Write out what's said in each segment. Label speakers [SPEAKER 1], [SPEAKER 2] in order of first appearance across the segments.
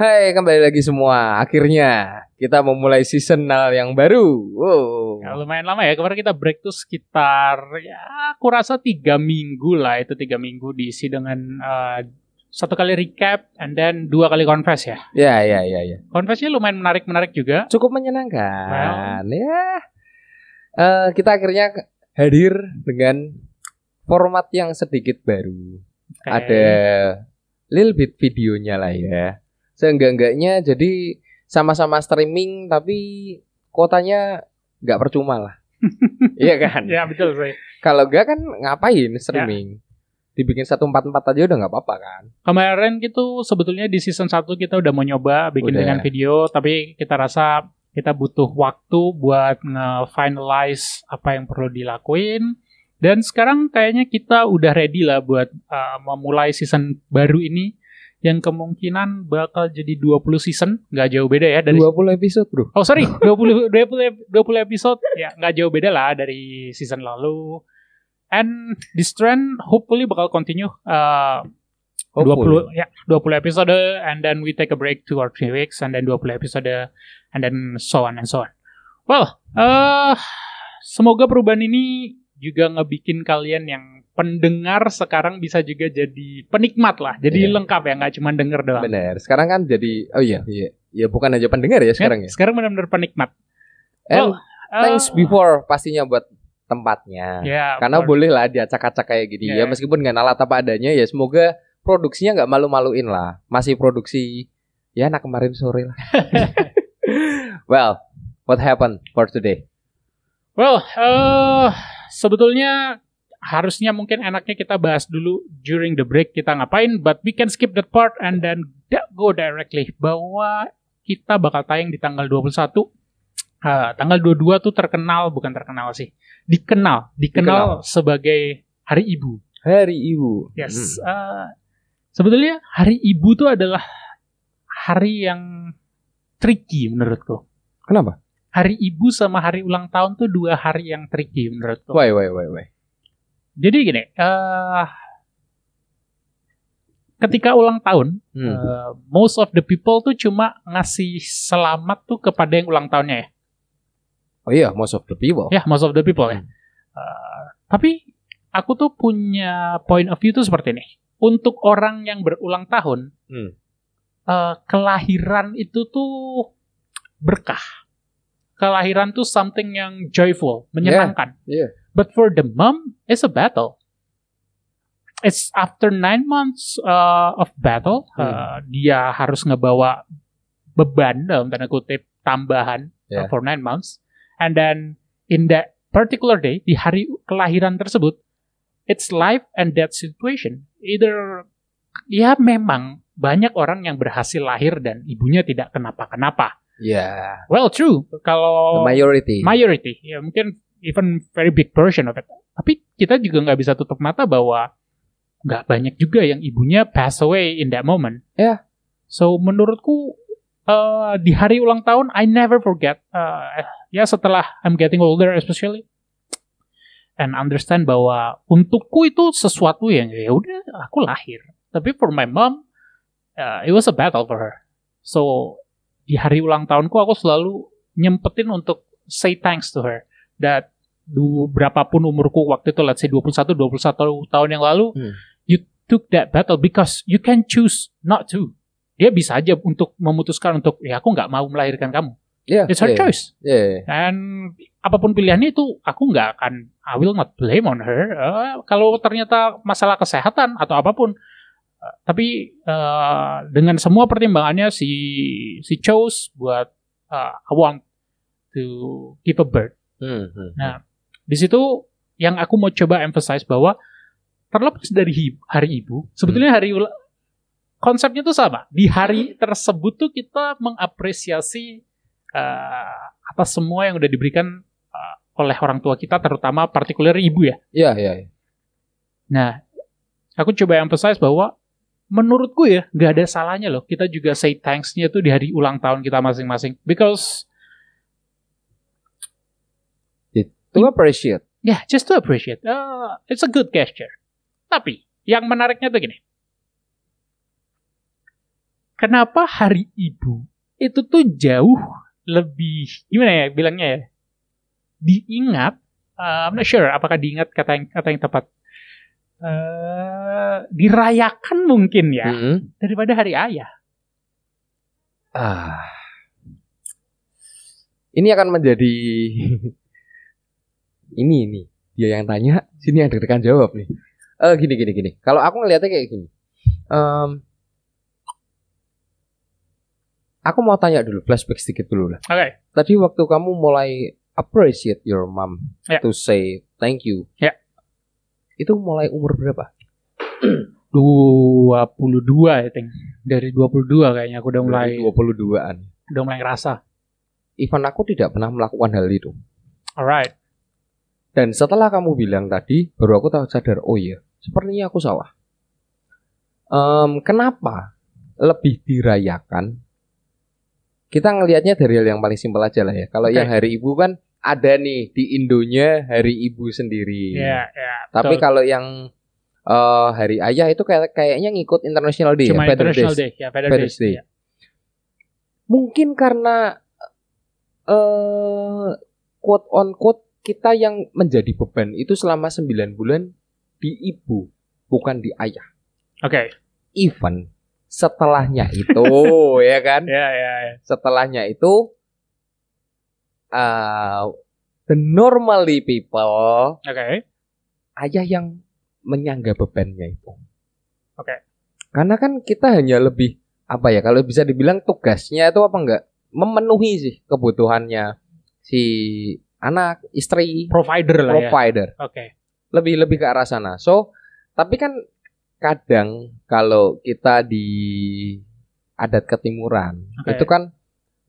[SPEAKER 1] Hai, kembali lagi semua. Akhirnya kita memulai seasonal yang baru. Wow.
[SPEAKER 2] Ya, lumayan lama ya. Kemarin kita break tuh sekitar ya aku rasa tiga minggu lah. Itu tiga minggu diisi dengan uh, satu kali recap and then dua kali confess ya.
[SPEAKER 1] Ya, ya, ya, ya.
[SPEAKER 2] Confessnya lumayan menarik-menarik juga.
[SPEAKER 1] Cukup menyenangkan. Ya. Eh, kita akhirnya hadir dengan format yang sedikit baru.
[SPEAKER 2] Oke.
[SPEAKER 1] Ada little bit videonya lah ya. Seenggak-enggaknya jadi sama-sama streaming tapi kuotanya nggak percuma lah. Iya kan?
[SPEAKER 2] Ya betul sih.
[SPEAKER 1] Kalau enggak kan ngapain streaming? Dibikin satu empat empat aja udah nggak apa-apa kan?
[SPEAKER 2] Kemarin gitu sebetulnya di season 1 kita udah mau nyoba bikin
[SPEAKER 1] Udah.
[SPEAKER 2] dengan video tapi kita rasa kita butuh waktu buat nge-finalize apa yang perlu dilakuin. Dan sekarang kayaknya kita udah ready lah buat uh, memulai season baru ini yang kemungkinan bakal jadi 20 season, nggak jauh beda ya dari
[SPEAKER 1] 20 episode bro.
[SPEAKER 2] Oh sorry, 20 20 20 episode ya nggak jauh beda lah dari season lalu. And this trend hopefully bakal continue uh, 20 ya 20 episode and then we take a break two or three weeks and then 20 episode and then so on and so on. Well, uh, semoga perubahan ini juga ngebikin kalian yang pendengar sekarang bisa juga jadi penikmat lah. Jadi
[SPEAKER 1] Iya.
[SPEAKER 2] lengkap ya, nggak cuma denger doang.
[SPEAKER 1] Bener. Sekarang kan jadi oh iya iya. Ya bukan aja pendengar ya sekarang ya.
[SPEAKER 2] Sekarang benar-benar penikmat.
[SPEAKER 1] And
[SPEAKER 2] Well,
[SPEAKER 1] thanks
[SPEAKER 2] uh,
[SPEAKER 1] before pastinya buat tempatnya.
[SPEAKER 2] Ya,
[SPEAKER 1] Karena boleh lah diacak-acak kayak gini ya
[SPEAKER 2] Iya.
[SPEAKER 1] meskipun nggak alat apa adanya ya semoga produksinya nggak malu-maluin lah. Masih produksi ya anak kemarin sore lah. well, what happened for today?
[SPEAKER 2] Well, eh sebetulnya harusnya mungkin enaknya kita bahas dulu during the break kita ngapain, but we can skip that part and then go directly bahwa kita bakal tayang di tanggal 21. Eh, tanggal 22 tuh terkenal, bukan terkenal sih, dikenal, dikenal, sebagai Hari Ibu.
[SPEAKER 1] Hari Ibu.
[SPEAKER 2] Yes.
[SPEAKER 1] Hmm.
[SPEAKER 2] eh, sebetulnya Hari Ibu tuh adalah hari yang tricky menurutku.
[SPEAKER 1] Kenapa?
[SPEAKER 2] Hari Ibu sama hari ulang tahun tuh dua hari yang tricky menurutku.
[SPEAKER 1] Why why why why?
[SPEAKER 2] Jadi gini, eh ketika ulang tahun,
[SPEAKER 1] Hmm.
[SPEAKER 2] eh, most of the people tuh cuma ngasih selamat tuh kepada yang ulang tahunnya ya.
[SPEAKER 1] Oh iya, most of the people.
[SPEAKER 2] Ya, most of the people ya.
[SPEAKER 1] Hmm.
[SPEAKER 2] Eh, tapi aku tuh punya point of view tuh seperti ini. Untuk orang yang berulang tahun,
[SPEAKER 1] Hmm.
[SPEAKER 2] eh, kelahiran itu tuh berkah. Kelahiran tuh something yang joyful, menyenangkan.
[SPEAKER 1] yeah.
[SPEAKER 2] But for the mom, it's a battle. It's after nine months uh, of battle, uh, dia harus ngebawa beban dalam tanda kutip tambahan uh,
[SPEAKER 1] Yeah.
[SPEAKER 2] for nine months, and then in that particular day di hari kelahiran tersebut, it's life and death situation. Either ya memang banyak orang yang berhasil lahir dan ibunya tidak kenapa-kenapa.
[SPEAKER 1] Yeah.
[SPEAKER 2] Well, true.
[SPEAKER 1] The
[SPEAKER 2] Kalau
[SPEAKER 1] majority.
[SPEAKER 2] majority ya mungkin even very big portion of it tapi kita juga nggak bisa tutup mata bahwa nggak banyak juga yang ibunya pass away in that moment
[SPEAKER 1] Ya.
[SPEAKER 2] so menurutku uh, di hari ulang tahun I never forget uh, ya setelah I'm getting older especially and understand bahwa untukku itu sesuatu yang ya udah aku lahir tapi for my mom uh, it was a battle for her so di hari ulang tahunku aku selalu nyempetin untuk say thanks to her that du, berapapun umurku waktu itu let's say 21 21 tahun yang lalu
[SPEAKER 1] Hmm.
[SPEAKER 2] you took that battle because you can choose not to dia bisa aja untuk memutuskan untuk ya aku nggak mau melahirkan kamu
[SPEAKER 1] Yeah.
[SPEAKER 2] it's her
[SPEAKER 1] yeah.
[SPEAKER 2] choice
[SPEAKER 1] Yeah.
[SPEAKER 2] dan apa pun pilihannya itu aku nggak akan I will not blame on her Eh, kalau ternyata masalah kesehatan atau apa pun tapi eh, dengan semua pertimbangannya si si chose buat eh, I want to give a birth
[SPEAKER 1] Hmm, hmm.
[SPEAKER 2] Nah, di situ yang aku mau coba emphasize bahwa terlepas dari hari ibu, sebetulnya hari ula- konsepnya tuh sama. Di hari tersebut tuh kita mengapresiasi eh, atas semua yang udah diberikan eh, oleh orang tua kita, terutama partikular ibu ya.
[SPEAKER 1] Iya, iya. iya.
[SPEAKER 2] Nah, aku coba emphasize bahwa menurutku ya nggak ada salahnya loh kita juga say thanks-nya tuh di hari ulang tahun kita masing-masing because
[SPEAKER 1] To appreciate.
[SPEAKER 2] Yeah, just to appreciate. Uh, it's a good gesture. Tapi yang menariknya tuh gini. Kenapa hari ibu itu tuh jauh lebih gimana ya bilangnya ya? Diingat, uh, I'm not sure apakah diingat kata yang kata yang tepat. Uh, dirayakan mungkin ya
[SPEAKER 1] Mm-mm.
[SPEAKER 2] daripada hari ayah.
[SPEAKER 1] Ah. Ini akan menjadi ini ini dia yang tanya, sini yang deg-degan jawab nih. Eh gini gini gini. Kalau aku ngelihatnya kayak gini. Em, aku mau tanya dulu flashback sedikit dulu lah.
[SPEAKER 2] Oke.
[SPEAKER 1] Tadi waktu kamu mulai appreciate your mom
[SPEAKER 2] Ya.
[SPEAKER 1] to say thank you.
[SPEAKER 2] Ya.
[SPEAKER 1] Itu mulai umur berapa?
[SPEAKER 2] 22 I think. Dari 22 kayaknya aku udah mulai
[SPEAKER 1] 22-an.
[SPEAKER 2] udah mulai ngerasa.
[SPEAKER 1] Even aku tidak pernah melakukan hal itu.
[SPEAKER 2] Alright.
[SPEAKER 1] Dan setelah kamu bilang tadi, baru aku tahu sadar, oh iya, sepertinya aku salah. Em, kenapa lebih dirayakan? Kita ngelihatnya dari hal yang paling simpel aja lah ya. Kalau
[SPEAKER 2] Oke.
[SPEAKER 1] yang hari ibu kan ada nih di Indonya hari ibu sendiri.
[SPEAKER 2] Ya, ya.
[SPEAKER 1] Tapi
[SPEAKER 2] betul.
[SPEAKER 1] kalau yang eh, hari ayah itu kayak kayaknya ngikut International Day,
[SPEAKER 2] cuma
[SPEAKER 1] ya,
[SPEAKER 2] International
[SPEAKER 1] Day.
[SPEAKER 2] Day, ya Father's Day.
[SPEAKER 1] Day.
[SPEAKER 2] Ya.
[SPEAKER 1] Mungkin karena eh quote on quote kita yang menjadi beban itu selama 9 bulan di ibu, bukan di ayah.
[SPEAKER 2] Oke.
[SPEAKER 1] Even setelahnya itu ya kan?
[SPEAKER 2] Ya, ya, ya.
[SPEAKER 1] Setelahnya itu uh, the normally people
[SPEAKER 2] Oke.
[SPEAKER 1] ayah yang menyangga bebannya itu.
[SPEAKER 2] Oke.
[SPEAKER 1] Karena kan kita hanya lebih apa ya kalau bisa dibilang tugasnya itu apa enggak memenuhi sih kebutuhannya si anak, istri,
[SPEAKER 2] Provider lah ya.
[SPEAKER 1] provider.
[SPEAKER 2] Oke.
[SPEAKER 1] Lebih lebih ke arah sana. So, tapi kan kadang kalau kita di adat ketimuran
[SPEAKER 2] Oke.
[SPEAKER 1] itu kan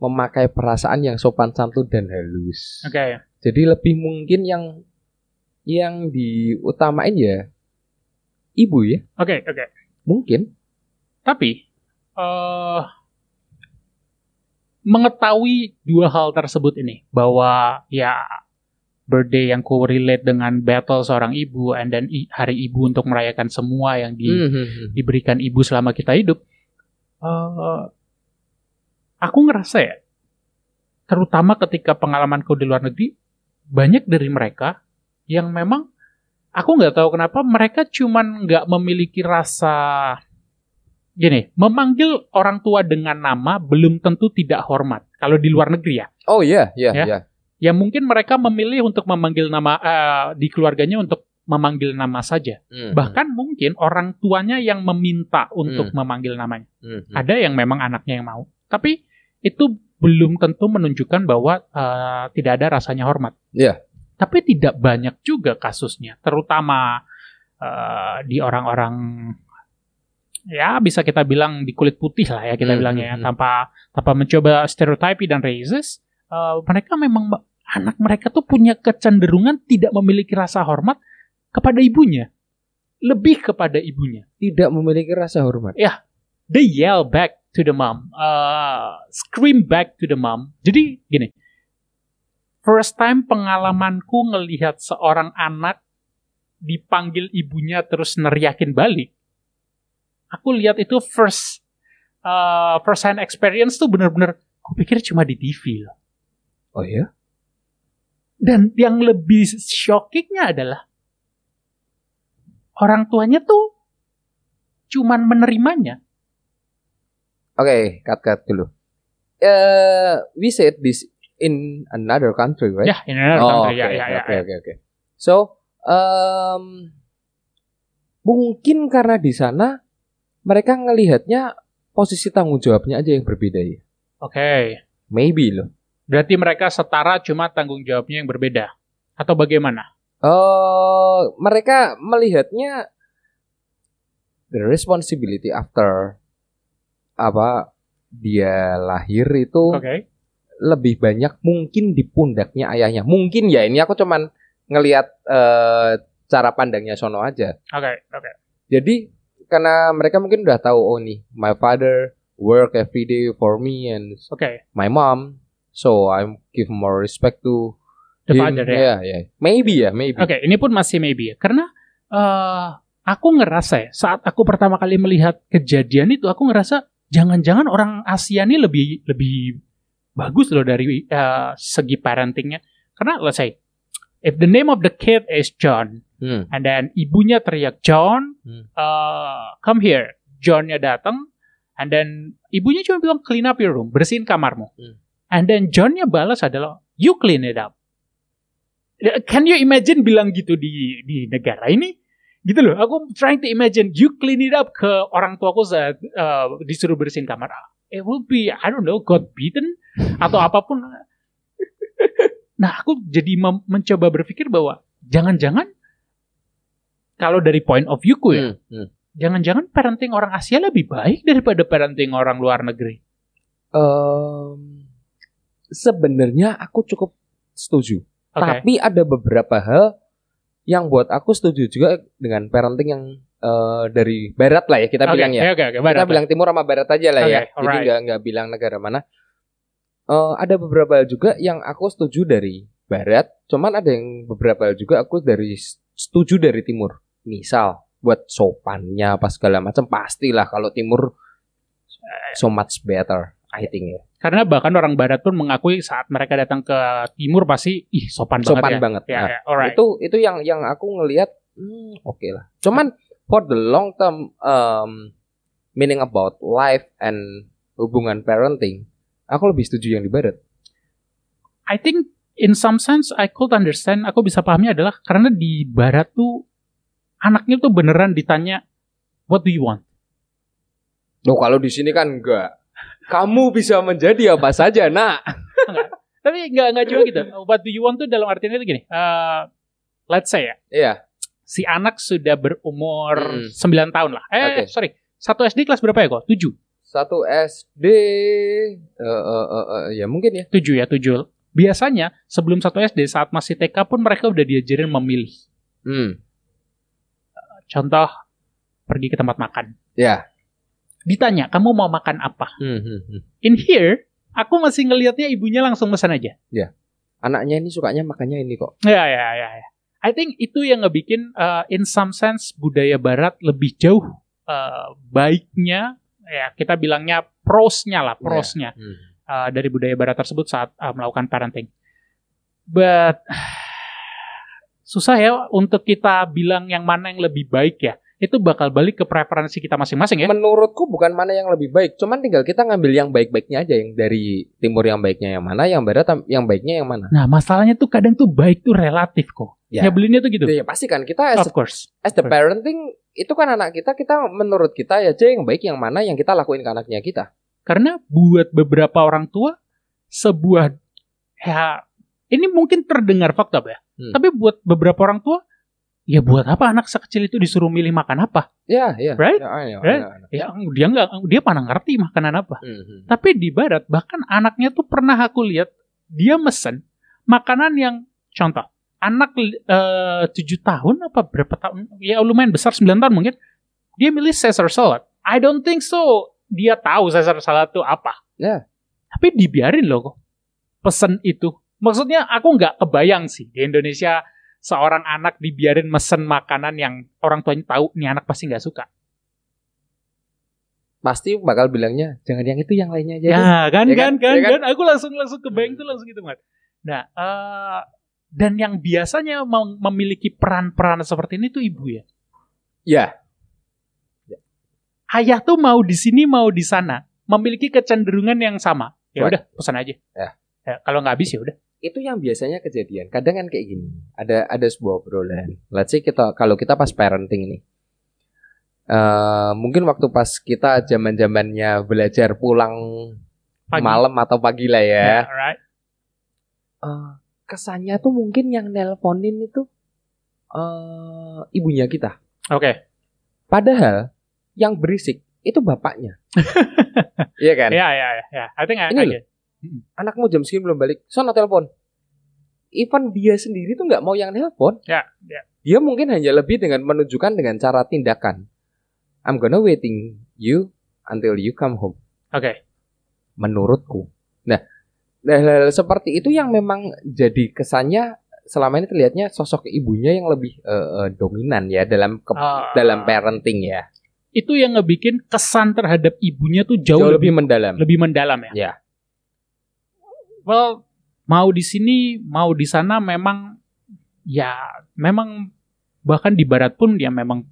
[SPEAKER 1] memakai perasaan yang sopan santun dan halus.
[SPEAKER 2] Oke.
[SPEAKER 1] Jadi lebih mungkin yang yang diutamain ya ibu ya,
[SPEAKER 2] Oke, oke.
[SPEAKER 1] mungkin.
[SPEAKER 2] Tapi eh mengetahui dua hal tersebut ini bahwa ya birthday yang correlate dengan battle seorang ibu and then hari ibu untuk merayakan semua yang di,
[SPEAKER 1] Mhm.
[SPEAKER 2] diberikan ibu selama kita hidup. eh aku ngerasa ya, terutama ketika pengalamanku di luar negeri, banyak dari mereka yang memang aku nggak tahu kenapa mereka cuman nggak memiliki rasa gini, memanggil orang tua dengan nama belum tentu tidak hormat. Kalau di luar negeri ya,
[SPEAKER 1] Oh iya, iya,
[SPEAKER 2] Ya.
[SPEAKER 1] iya.
[SPEAKER 2] ya mungkin mereka memilih untuk memanggil nama eh, di keluarganya untuk memanggil nama saja.
[SPEAKER 1] Mhm.
[SPEAKER 2] Bahkan mungkin orang tuanya yang meminta untuk memanggil namanya.
[SPEAKER 1] Mhm.
[SPEAKER 2] Ada yang memang anaknya yang mau. Tapi itu belum tentu menunjukkan bahwa eh, tidak ada rasanya hormat.
[SPEAKER 1] Iya.
[SPEAKER 2] Tapi tidak banyak juga kasusnya, terutama eh, di orang-orang ya bisa kita bilang di kulit putih lah ya kita
[SPEAKER 1] Hmm,
[SPEAKER 2] bilangnya ya,
[SPEAKER 1] hmm, hmm.
[SPEAKER 2] tanpa tanpa mencoba stereotype dan racist. eh, mereka memang anak mereka tuh punya kecenderungan tidak memiliki rasa hormat kepada ibunya, lebih kepada ibunya
[SPEAKER 1] Tidak memiliki rasa hormat.
[SPEAKER 2] They yell back to the mom, uh, scream back to the mom. Jadi gini, first time pengalamanku ngelihat seorang anak dipanggil ibunya terus neriakin balik. Aku lihat itu first uh, first hand experience tuh bener-bener, aku pikir cuma di TV loh.
[SPEAKER 1] Oh iya?
[SPEAKER 2] Dan yang lebih shockingnya adalah orang tuanya tuh cuman menerimanya.
[SPEAKER 1] Oke, cut cut dulu. Eh, we said this in another country, right?
[SPEAKER 2] Ya, ini another
[SPEAKER 1] Oh,
[SPEAKER 2] country.
[SPEAKER 1] oke,
[SPEAKER 2] ya, ya, ya,
[SPEAKER 1] oke,
[SPEAKER 2] ya.
[SPEAKER 1] oke, oke. So, um, mungkin karena di sana mereka ngelihatnya posisi tanggung jawabnya aja yang berbeda ya.
[SPEAKER 2] Oke.
[SPEAKER 1] Maybe loh.
[SPEAKER 2] Berarti mereka setara cuma tanggung jawabnya yang berbeda. Atau bagaimana?
[SPEAKER 1] Oh, mereka melihatnya the responsibility after apa dia lahir itu
[SPEAKER 2] Oke.
[SPEAKER 1] lebih banyak mungkin di pundaknya ayahnya. Mungkin ya ini aku cuman ngelihat eh, cara pandangnya Sono aja.
[SPEAKER 2] Oke, oke.
[SPEAKER 1] Jadi karena mereka mungkin udah tahu oh nih my father work every day for me and
[SPEAKER 2] Oke.
[SPEAKER 1] my mom, so I give more respect to
[SPEAKER 2] the
[SPEAKER 1] Him,
[SPEAKER 2] father ya.
[SPEAKER 1] ya, ya. Maybe ya, maybe.
[SPEAKER 2] Oke, ini pun masih maybe ya. Karena eh, aku ngerasa ya, saat aku pertama kali melihat kejadian itu, aku ngerasa jangan-jangan orang Asia ini lebih lebih bagus loh dari eh, segi parentingnya. Karena let's say, if the name of the kid is John,
[SPEAKER 1] Hmm.
[SPEAKER 2] and then ibunya teriak John,
[SPEAKER 1] Hmm.
[SPEAKER 2] uh, come here. Johnnya datang, and then ibunya cuma bilang clean up your room, bersihin kamarmu.
[SPEAKER 1] Hmm.
[SPEAKER 2] And then Johnnya balas adalah you clean it up. Can you imagine bilang gitu di di negara ini? Gitu loh. Aku trying to imagine you clean it up ke orang tuaku saat uh, disuruh bersihin kamar. It will be I don't know God beaten atau apa pun. Nah, aku jadi mencoba berpikir bahwa jangan-jangan kalau dari point of view-ku ya,
[SPEAKER 1] Hmm, hmm.
[SPEAKER 2] jangan-jangan parenting orang Asia lebih baik daripada parenting orang luar negeri.
[SPEAKER 1] Em, sebenarnya aku cukup setuju.
[SPEAKER 2] Oke.
[SPEAKER 1] Tapi ada beberapa hal yang buat aku setuju juga dengan parenting yang eh, dari barat lah ya kita
[SPEAKER 2] Oke,
[SPEAKER 1] bilang ya.
[SPEAKER 2] Oke,
[SPEAKER 1] kita
[SPEAKER 2] barat,
[SPEAKER 1] bilang timur sama barat aja lah
[SPEAKER 2] Oke,
[SPEAKER 1] ya. Jadi nggak nggak bilang negara mana. Eh, ada beberapa hal juga yang aku setuju dari barat. Cuman ada yang beberapa hal juga aku dari setuju dari timur. Misal buat sopannya apa segala macam pastilah kalau timur so much better I think ya.
[SPEAKER 2] Karena bahkan orang barat pun mengakui saat mereka datang ke timur pasti ih sopan,
[SPEAKER 1] Sopan
[SPEAKER 2] banget
[SPEAKER 1] banget.
[SPEAKER 2] ya. Ya,
[SPEAKER 1] Nah,
[SPEAKER 2] ya, alright.
[SPEAKER 1] Itu itu yang yang aku ngelihat hmm, oke lah. Cuman for the long term um, meaning about life and hubungan parenting, aku lebih setuju yang di barat.
[SPEAKER 2] I think in some sense I could understand, aku bisa pahami adalah karena di barat tuh anaknya tuh beneran ditanya what do you want?
[SPEAKER 1] Loh kalau di sini kan enggak. Kamu bisa menjadi apa saja, Nak.
[SPEAKER 2] Tapi nggak nggak cuma gitu. What do you want tuh dalam artian itu gini. eh, let's say ya,
[SPEAKER 1] Iya.
[SPEAKER 2] si anak sudah berumur
[SPEAKER 1] Hmm.
[SPEAKER 2] 9 tahun lah. Eh,
[SPEAKER 1] Oke.
[SPEAKER 2] sorry. Satu SD kelas berapa ya kok? 7.
[SPEAKER 1] Satu SD eh eh, eh, eh, ya mungkin ya.
[SPEAKER 2] 7 ya, 7. Biasanya sebelum satu SD saat masih TK pun mereka udah diajarin memilih.
[SPEAKER 1] Hmm.
[SPEAKER 2] Contoh pergi ke tempat makan.
[SPEAKER 1] Ya.
[SPEAKER 2] Ditanya, "Kamu mau makan apa?"
[SPEAKER 1] Hmm, hmm, hmm.
[SPEAKER 2] In here, aku masih ngelihatnya ibunya langsung pesan aja.
[SPEAKER 1] Anaknya ini sukanya makannya ini kok.
[SPEAKER 2] Ya, ya, ya, ya. I think itu yang ngebikin uh, in some sense budaya barat lebih jauh uh, baiknya ya kita bilangnya prosnya lah, prosnya
[SPEAKER 1] Hmm.
[SPEAKER 2] uh, dari budaya barat tersebut saat uh, melakukan parenting. But susah ya untuk kita bilang yang mana yang lebih baik ya. Itu bakal balik ke preferensi kita masing-masing ya.
[SPEAKER 1] Menurutku bukan mana yang lebih baik, cuman tinggal kita ngambil yang baik-baiknya aja yang dari timur yang baiknya yang mana, yang barat yang baiknya yang mana.
[SPEAKER 2] Nah, masalahnya tuh kadang tuh baik tuh relatif kok.
[SPEAKER 1] Ya.
[SPEAKER 2] Nyabelinnya tuh gitu.
[SPEAKER 1] Ya, pasti kan kita as,
[SPEAKER 2] Of course.
[SPEAKER 1] as the parenting itu kan anak kita, kita menurut kita ya aja yang baik yang mana yang kita lakuin ke anaknya kita.
[SPEAKER 2] Karena buat beberapa orang tua sebuah ya ini mungkin terdengar fakta ya.
[SPEAKER 1] Hmm.
[SPEAKER 2] Tapi buat beberapa orang tua ya buat apa anak sekecil itu disuruh milih makan apa?
[SPEAKER 1] Ya, ya.
[SPEAKER 2] Right?
[SPEAKER 1] Ya, ya,
[SPEAKER 2] Right?
[SPEAKER 1] ya, ya.
[SPEAKER 2] Ya dia nggak dia mana ngerti makanan apa.
[SPEAKER 1] Hmm, hmm.
[SPEAKER 2] Tapi di barat bahkan anaknya tuh pernah aku lihat dia mesen makanan yang contoh anak eh, tujuh tahun apa berapa tahun ya lumayan besar 9 tahun mungkin dia milih Caesar salad. I don't think so. Dia tahu Caesar salad itu apa.
[SPEAKER 1] Ya.
[SPEAKER 2] Tapi dibiarin loh kok pesen itu. Maksudnya aku nggak kebayang sih di Indonesia seorang anak dibiarin mesen makanan yang orang tuanya tahu nih anak pasti nggak suka.
[SPEAKER 1] Pasti bakal bilangnya jangan yang itu yang lainnya aja. deh."
[SPEAKER 2] Ya kan,
[SPEAKER 1] Ya
[SPEAKER 2] kan,
[SPEAKER 1] kan?
[SPEAKER 2] kan,
[SPEAKER 1] Ya kan?
[SPEAKER 2] kan, Aku langsung langsung kebayang
[SPEAKER 1] Hmm.
[SPEAKER 2] tuh langsung gitu, Mat. Nah, eh, dan yang biasanya mem- memiliki peran-peran seperti ini tuh ibu ya.
[SPEAKER 1] Ya.
[SPEAKER 2] Ayah tuh mau di sini mau di sana, memiliki kecenderungan yang sama. Ya udah, pesan aja.
[SPEAKER 1] Ya.
[SPEAKER 2] Ya, kalau nggak habis ya udah.
[SPEAKER 1] Itu yang biasanya kejadian. Kadang kan kayak gini. Ada ada sebuah obrolan. Let's say kita kalau kita pas parenting ini. eh mungkin waktu pas kita zaman zamannya belajar pulang
[SPEAKER 2] Pagi.
[SPEAKER 1] malam atau pagi lah ya.
[SPEAKER 2] Ya, alright.
[SPEAKER 1] Eh, kesannya tuh mungkin yang nelponin itu eh ibunya kita.
[SPEAKER 2] Oke.
[SPEAKER 1] Padahal yang berisik itu bapaknya. Iya kan?
[SPEAKER 2] Ya, ya, ya, ya. I think I,
[SPEAKER 1] Ini
[SPEAKER 2] I
[SPEAKER 1] loh.
[SPEAKER 2] Get.
[SPEAKER 1] Anakmu jam segini belum balik. Sono telepon. Even dia sendiri tuh nggak mau yang nelpon.
[SPEAKER 2] Ya, ya.
[SPEAKER 1] Dia mungkin hanya lebih dengan menunjukkan dengan cara tindakan. I'm gonna waiting you until you come home.
[SPEAKER 2] Oke.
[SPEAKER 1] Menurutku. Nah, Nah, hal-hal seperti itu yang memang jadi kesannya selama ini terlihatnya sosok ibunya yang lebih eh, eh, dominan ya dalam ke-
[SPEAKER 2] Ah.
[SPEAKER 1] dalam parenting ya.
[SPEAKER 2] Itu yang ngebikin kesan terhadap ibunya tuh jauh,
[SPEAKER 1] Jauh,
[SPEAKER 2] lebih
[SPEAKER 1] lebih mendalam.
[SPEAKER 2] lebih mendalam ya.
[SPEAKER 1] Ya.
[SPEAKER 2] Well, mau di sini, mau di sana memang ya memang bahkan di barat pun ya memang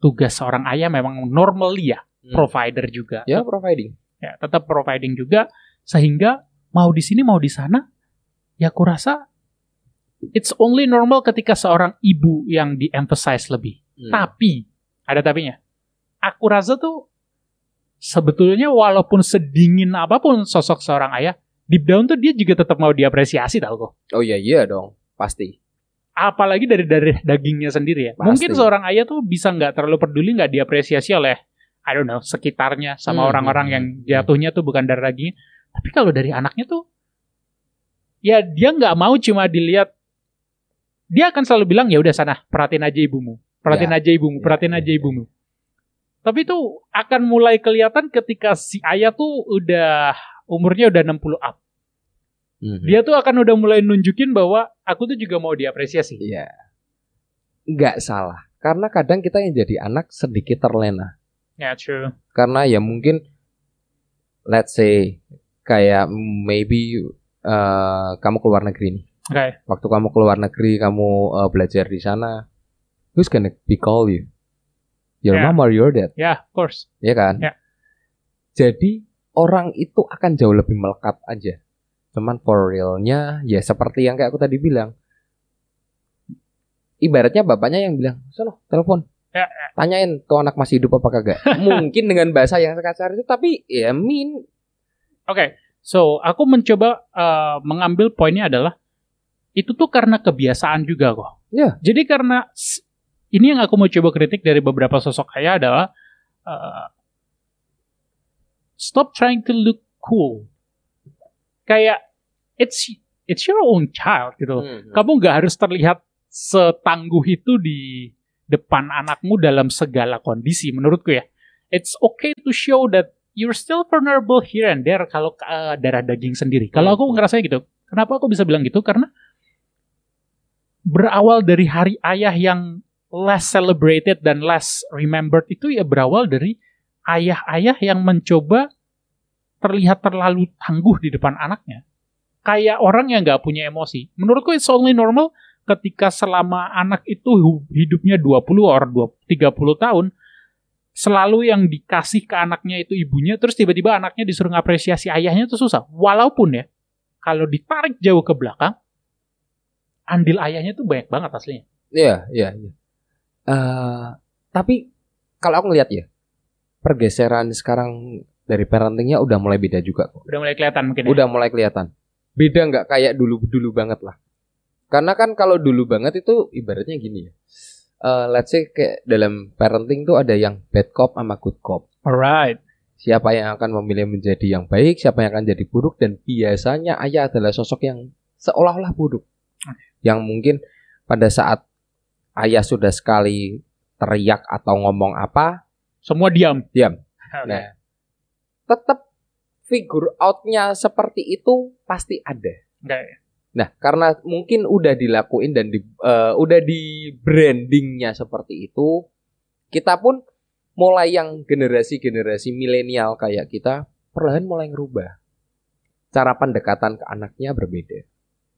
[SPEAKER 2] tugas seorang ayah memang normally ya
[SPEAKER 1] Hmm.
[SPEAKER 2] provider juga.
[SPEAKER 1] Ya, providing.
[SPEAKER 2] Ya, tetap providing juga sehingga mau di sini mau di sana ya aku rasa it's only normal ketika seorang ibu yang di-emphasize lebih.
[SPEAKER 1] Hmm.
[SPEAKER 2] Tapi ada tapinya. Aku rasa tuh sebetulnya walaupun sedingin apa pun sosok seorang ayah, deep down tuh dia juga tetap mau diapresiasi tau kok.
[SPEAKER 1] Oh iya iya dong, pasti.
[SPEAKER 2] Apalagi dari dari dagingnya sendiri ya.
[SPEAKER 1] Pasti.
[SPEAKER 2] Mungkin seorang ayah tuh bisa nggak terlalu peduli nggak diapresiasi oleh I don't know sekitarnya sama
[SPEAKER 1] Hmm,
[SPEAKER 2] orang-orang
[SPEAKER 1] hmm,
[SPEAKER 2] yang
[SPEAKER 1] hmm.
[SPEAKER 2] jatuhnya tuh bukan dari dagingnya. Tapi kalau dari anaknya tuh ya dia nggak mau cuma dilihat dia akan selalu bilang ya udah sana perhatiin aja ibumu perhatiin aja ibumu
[SPEAKER 1] Ya,
[SPEAKER 2] perhatiin
[SPEAKER 1] ya,
[SPEAKER 2] aja
[SPEAKER 1] ya.
[SPEAKER 2] ibumu tapi itu akan mulai kelihatan ketika si ayah tuh udah umurnya udah 60 up
[SPEAKER 1] Mhm.
[SPEAKER 2] dia tuh akan udah mulai nunjukin bahwa aku tuh juga mau diapresiasi
[SPEAKER 1] Iya. Nggak salah. Karena kadang kita yang jadi anak sedikit terlena.
[SPEAKER 2] ya true
[SPEAKER 1] Karena ya mungkin let's say kayak maybe eh, kamu keluar negeri nih.
[SPEAKER 2] oke
[SPEAKER 1] Waktu kamu keluar negeri, kamu eh, belajar di sana, who's gonna be call you? Your
[SPEAKER 2] Yeah.
[SPEAKER 1] mom or your dad,
[SPEAKER 2] ya of course
[SPEAKER 1] ya kan?
[SPEAKER 2] Ya.
[SPEAKER 1] Jadi orang itu akan jauh lebih melekat aja. Cuman for realnya ya seperti yang kayak aku tadi bilang. Ibaratnya bapaknya yang bilang, "Sono, telepon."
[SPEAKER 2] Ya,
[SPEAKER 1] Tanyain tuh anak masih hidup apa kagak. Mungkin dengan bahasa yang kasar itu tapi ya mean
[SPEAKER 2] Oke, so aku mencoba uh, mengambil poinnya adalah itu tuh karena kebiasaan juga kok.
[SPEAKER 1] Ya.
[SPEAKER 2] Jadi karena ini yang aku mau coba kritik dari beberapa sosok ayah adalah uh, stop trying to look cool. Kayak it's it's your own child gitu.
[SPEAKER 1] Hmm.
[SPEAKER 2] Kamu nggak harus terlihat setangguh itu di depan anakmu dalam segala kondisi menurutku ya. It's okay to show that you're still vulnerable here and there kalau uh, darah daging sendiri. Kalau aku ngerasa gitu. Kenapa aku bisa bilang gitu? Karena berawal dari hari ayah yang less celebrated dan less remembered itu ya berawal dari ayah-ayah yang mencoba terlihat terlalu tangguh di depan anaknya. Kayak orang yang nggak punya emosi. Menurutku it's only normal ketika selama anak itu hidupnya 20 or 20, 30 tahun selalu yang dikasih ke anaknya itu ibunya terus tiba-tiba anaknya disuruh ngapresiasi ayahnya itu susah. Walaupun ya kalau ditarik jauh ke belakang andil ayahnya tuh banyak banget aslinya.
[SPEAKER 1] Iya, iya, iya. Eh, tapi kalau aku ngeliat ya, pergeseran sekarang dari parentingnya udah mulai beda juga kok.
[SPEAKER 2] Udah mulai kelihatan mungkin ya.
[SPEAKER 1] Udah mulai kelihatan. Beda nggak kayak dulu dulu banget lah. Karena kan kalau dulu banget itu ibaratnya gini ya. Eh, let's say kayak dalam parenting tuh ada yang bad cop sama good cop.
[SPEAKER 2] Alright.
[SPEAKER 1] Siapa yang akan memilih menjadi yang baik, siapa yang akan jadi buruk dan biasanya ayah adalah sosok yang seolah-olah buruk. Yang mungkin pada saat ayah sudah sekali teriak atau ngomong apa,
[SPEAKER 2] Semua diam.
[SPEAKER 1] Diam. Nah. tetap figure out-nya seperti itu pasti ada.
[SPEAKER 2] Oke.
[SPEAKER 1] Nah, karena mungkin udah dilakuin dan di, eh, udah di brandingnya seperti itu, kita pun mulai yang generasi-generasi milenial kayak kita perlahan mulai ngerubah. Cara pendekatan ke anaknya berbeda.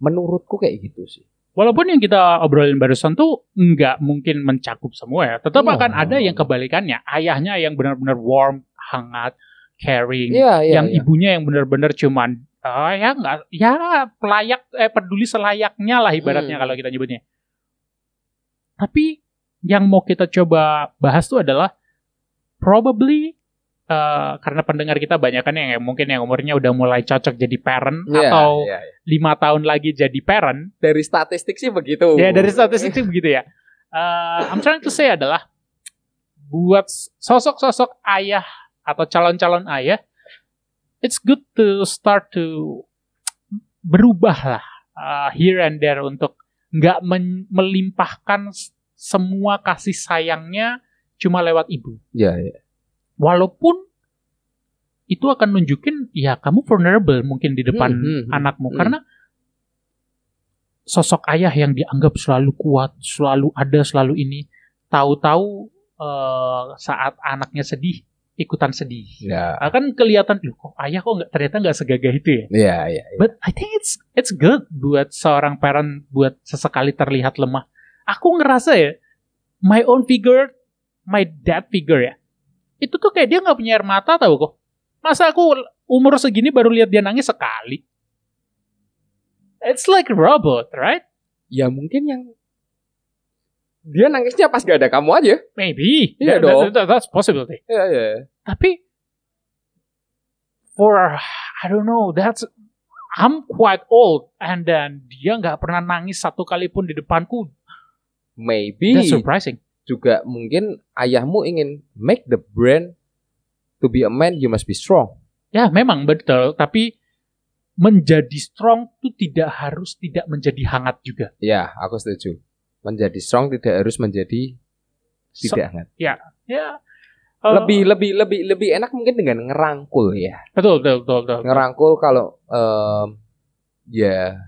[SPEAKER 1] Menurutku kayak gitu sih.
[SPEAKER 2] Walaupun yang kita obrolin barusan tuh nggak mungkin mencakup semua ya. Tetap
[SPEAKER 1] No.
[SPEAKER 2] akan ada yang kebalikannya. Ayahnya yang benar-benar warm, hangat, caring.
[SPEAKER 1] Iya, iya,
[SPEAKER 2] yang
[SPEAKER 1] iya.
[SPEAKER 2] ibunya yang benar-benar cuman ah, ya nggak ya pelayak eh peduli selayaknya lah ibaratnya
[SPEAKER 1] Hmm.
[SPEAKER 2] kalau kita nyebutnya. Tapi yang mau kita coba bahas tuh adalah probably eh, karena pendengar kita banyak kan yang mungkin yang umurnya udah mulai cocok jadi parent
[SPEAKER 1] Iya,
[SPEAKER 2] atau
[SPEAKER 1] iya, iya.
[SPEAKER 2] lima tahun lagi jadi parent
[SPEAKER 1] dari statistik sih begitu.
[SPEAKER 2] Ya dari statistik itu begitu ya. Uh, I'm trying to say adalah buat sosok-sosok ayah atau calon-calon ayah, it's good to start to berubah lah uh, here and there untuk nggak melimpahkan semua kasih sayangnya cuma lewat ibu.
[SPEAKER 1] Iya, iya.
[SPEAKER 2] Walaupun itu akan nunjukin ya kamu vulnerable mungkin di depan
[SPEAKER 1] Hmm, hmm, hmm.
[SPEAKER 2] anakmu
[SPEAKER 1] Hmm.
[SPEAKER 2] karena sosok ayah yang dianggap selalu kuat, selalu ada, selalu ini, tahu-tahu eh, saat anaknya sedih ikutan sedih.
[SPEAKER 1] Ya.
[SPEAKER 2] Akan kelihatan, loh kok ayah kok nggak ternyata nggak segagah itu ya.
[SPEAKER 1] Ya, ya. ya.
[SPEAKER 2] But I think it's it's good buat seorang parent buat sesekali terlihat lemah. Aku ngerasa ya, my own figure, my dad figure ya, itu tuh kayak dia nggak punya air mata tau kok. Masa aku umur segini baru lihat dia nangis sekali? It's like robot, right?
[SPEAKER 1] Ya mungkin yang dia nangisnya pas gak ada kamu aja.
[SPEAKER 2] Maybe.
[SPEAKER 1] Iya
[SPEAKER 2] That-
[SPEAKER 1] dong.
[SPEAKER 2] that- that's possibility.
[SPEAKER 1] Iya, iya.
[SPEAKER 2] Tapi for I don't know, that's I'm quite old and then dia nggak pernah nangis satu kali pun di depanku.
[SPEAKER 1] Maybe
[SPEAKER 2] That's surprising.
[SPEAKER 1] Juga mungkin ayahmu ingin make the brand to be a man you must be strong.
[SPEAKER 2] Ya, memang betul, tapi menjadi strong itu tidak harus tidak menjadi hangat juga.
[SPEAKER 1] Ya, aku setuju. Menjadi strong tidak harus menjadi
[SPEAKER 2] So-
[SPEAKER 1] tidak hangat.
[SPEAKER 2] ya. eh,
[SPEAKER 1] Lebih lebih lebih lebih enak mungkin dengan ngerangkul ya.
[SPEAKER 2] betul betul betul. betul.
[SPEAKER 1] Ngerangkul kalau em, ya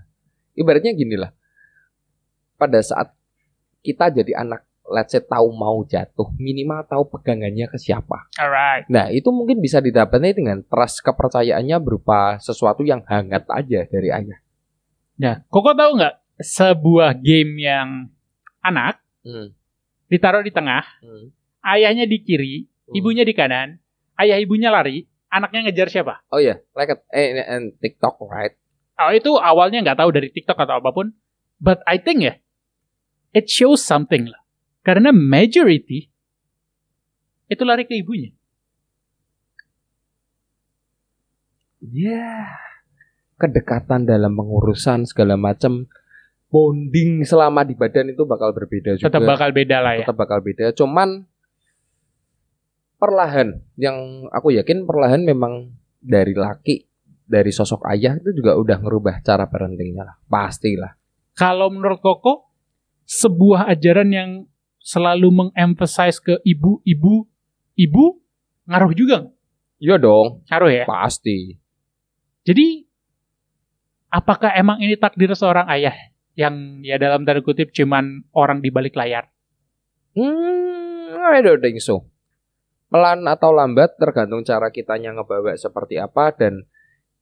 [SPEAKER 1] ibaratnya gini lah. Pada saat kita jadi anak let's say tahu mau jatuh, minimal tahu pegangannya ke siapa.
[SPEAKER 2] Alright.
[SPEAKER 1] Nah, itu mungkin bisa didapatnya dengan trust kepercayaannya berupa sesuatu yang hangat aja dari ayah.
[SPEAKER 2] Ya, Koko tahu nggak sebuah game yang anak
[SPEAKER 1] Hmm.
[SPEAKER 2] ditaruh di tengah,
[SPEAKER 1] Hmm.
[SPEAKER 2] ayahnya di kiri, ibunya di kanan, ayah ibunya lari, anaknya ngejar siapa?
[SPEAKER 1] Oh iya, like a, eh, and TikTok, right?
[SPEAKER 2] Oh, itu awalnya nggak tahu dari TikTok atau apa pun. But I think ya, it shows something lah. Karena majority itu lari ke ibunya.
[SPEAKER 1] Ya, kedekatan dalam pengurusan segala macam, bonding selama di badan itu bakal berbeda juga.
[SPEAKER 2] Tetap bakal beda lah ya.
[SPEAKER 1] Tetap bakal beda. Cuman perlahan, yang aku yakin perlahan memang dari laki, dari sosok ayah itu juga udah ngerubah cara parentingnya lah, pastilah.
[SPEAKER 2] Kalau menurut Koko, sebuah ajaran yang selalu mengemphasize ke ibu, ibu, ngaruh juga nggak?
[SPEAKER 1] Iya dong,
[SPEAKER 2] Ngaruh ya.
[SPEAKER 1] pasti.
[SPEAKER 2] Jadi, apakah emang ini takdir seorang ayah yang ya dalam tanda kutip cuman orang di balik layar?
[SPEAKER 1] Hmm, I don't think so. Pelan atau lambat tergantung cara kitanya ngebawa seperti apa dan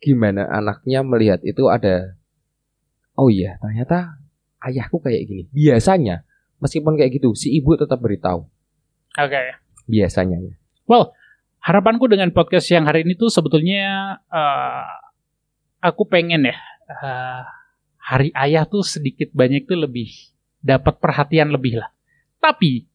[SPEAKER 1] gimana anaknya melihat itu ada oh iya ternyata ayahku kayak gini. Biasanya meskipun kayak gitu si ibu tetap beritahu.
[SPEAKER 2] Oke.
[SPEAKER 1] Biasanya ya.
[SPEAKER 2] harapanku dengan podcast yang hari ini tuh sebetulnya eh, aku pengen ya eh, hari ayah tuh sedikit banyak tuh lebih dapat perhatian lebih lah. Tapi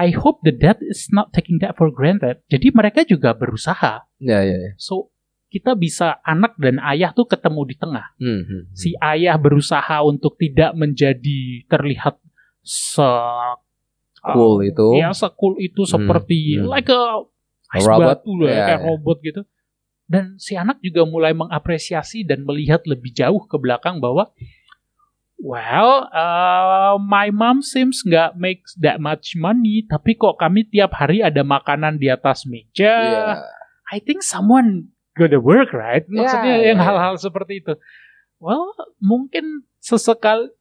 [SPEAKER 2] I hope the dad is not taking that for granted. Jadi mereka juga berusaha.
[SPEAKER 1] Ya ya ya.
[SPEAKER 2] So kita bisa anak dan ayah tuh ketemu di tengah.
[SPEAKER 1] Hmm, hmm, hmm.
[SPEAKER 2] Si ayah berusaha untuk tidak menjadi terlihat se
[SPEAKER 1] Cool itu.
[SPEAKER 2] Ya, sekul itu
[SPEAKER 1] Hmm,
[SPEAKER 2] seperti
[SPEAKER 1] hmm.
[SPEAKER 2] like a ice
[SPEAKER 1] Robot,
[SPEAKER 2] batu lah, ya,
[SPEAKER 1] ya,
[SPEAKER 2] kayak
[SPEAKER 1] ya.
[SPEAKER 2] robot gitu. Dan si anak juga mulai mengapresiasi dan melihat lebih jauh ke belakang bahwa well, uh, my mom seems nggak make that much money, tapi kok kami tiap hari ada makanan di atas meja.
[SPEAKER 1] Iya.
[SPEAKER 2] I think someone gonna work, right? Maksudnya
[SPEAKER 1] Ya,
[SPEAKER 2] yang
[SPEAKER 1] ya.
[SPEAKER 2] hal-hal seperti itu. Well, mungkin sesekali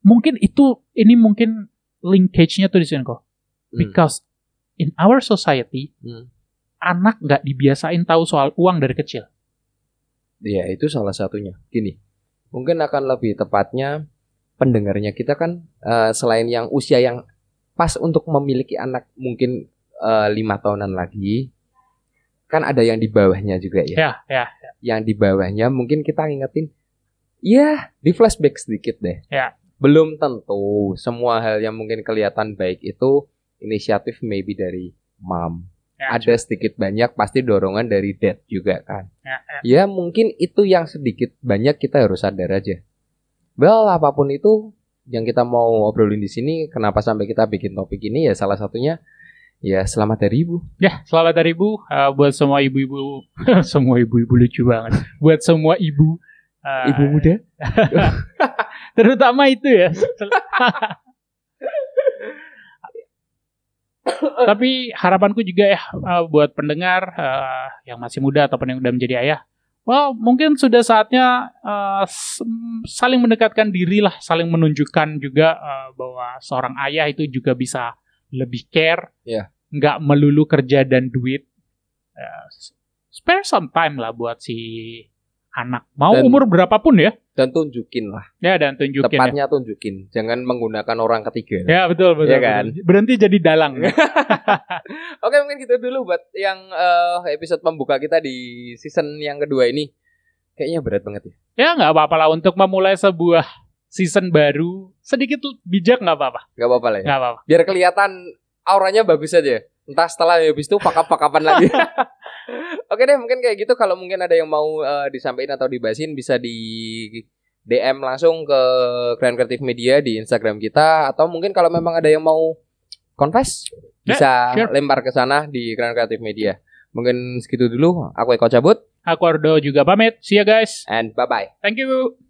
[SPEAKER 2] mungkin itu ini mungkin linkage-nya tuh di sini kok.
[SPEAKER 1] Hmm.
[SPEAKER 2] Because in our society,
[SPEAKER 1] Hmm.
[SPEAKER 2] anak nggak dibiasain tahu soal uang dari kecil.
[SPEAKER 1] Iya, itu salah satunya. Gini, mungkin akan lebih tepatnya pendengarnya kita kan eh, selain yang usia yang pas untuk memiliki anak mungkin eh, lima tahunan lagi, kan ada yang di bawahnya juga ya.
[SPEAKER 2] Ya, ya.
[SPEAKER 1] Yang di bawahnya mungkin kita ingetin, ya di flashback sedikit deh.
[SPEAKER 2] Ya.
[SPEAKER 1] Belum tentu semua hal yang mungkin kelihatan baik itu inisiatif maybe dari mom
[SPEAKER 2] Ya,
[SPEAKER 1] ada sedikit banyak pasti dorongan dari dad juga kan.
[SPEAKER 2] Ya,
[SPEAKER 1] Ya mungkin itu yang sedikit banyak kita harus sadar aja. Well apa pun itu yang kita mau obrolin di sini, kenapa sampai kita bikin topik ini ya salah satunya ya selamat hari ibu.
[SPEAKER 2] Ya, selamat hari ibu uh, buat semua ibu-ibu, semua ibu-ibu lucu banget. buat semua ibu, uh,
[SPEAKER 1] Ibu muda.
[SPEAKER 2] terutama itu ya. Tapi harapanku juga ya uh, buat pendengar uh, yang masih muda ataupun yang udah menjadi ayah, well mungkin sudah saatnya uh, saling mendekatkan diri lah, saling menunjukkan juga uh, bahwa seorang ayah itu juga bisa lebih care,
[SPEAKER 1] Iya.
[SPEAKER 2] nggak melulu kerja dan duit. Uh, spare some time lah buat si anak. Mau
[SPEAKER 1] Dan-
[SPEAKER 2] umur berapapun ya,
[SPEAKER 1] Dan tunjukin lah.
[SPEAKER 2] ya dan tunjukin ya.
[SPEAKER 1] Tepatnya tunjukin. Jangan menggunakan orang ketiga.
[SPEAKER 2] Ya betul betul.
[SPEAKER 1] Iya kan?
[SPEAKER 2] betul. Berhenti jadi dalang.
[SPEAKER 1] Oke mungkin gitu dulu buat yang eh, episode pembuka kita di season yang kedua ini. Kayaknya berat banget ya.
[SPEAKER 2] ya nggak apa-apa lah untuk memulai sebuah season baru sedikit bijak nggak apa-apa.
[SPEAKER 1] Gak apa-apa lah ya.
[SPEAKER 2] Nggak apa-apa.
[SPEAKER 1] Biar kelihatan auranya bagus aja. Entah setelah habis itu pakap-pakapan lagi. Oke deh mungkin kayak gitu. Kalau mungkin ada yang mau eh, disampaikan atau dibahasin bisa di DM langsung ke Grand Creative Media di Instagram kita. Atau mungkin kalau memang ada yang mau confess
[SPEAKER 2] Ya,
[SPEAKER 1] bisa
[SPEAKER 2] sure.
[SPEAKER 1] lempar ke sana di Grand Creative Media. Mungkin segitu dulu. Aku Eko cabut
[SPEAKER 2] Aku Ardo juga pamit. See ya guys.
[SPEAKER 1] and bye bye.
[SPEAKER 2] Thank you.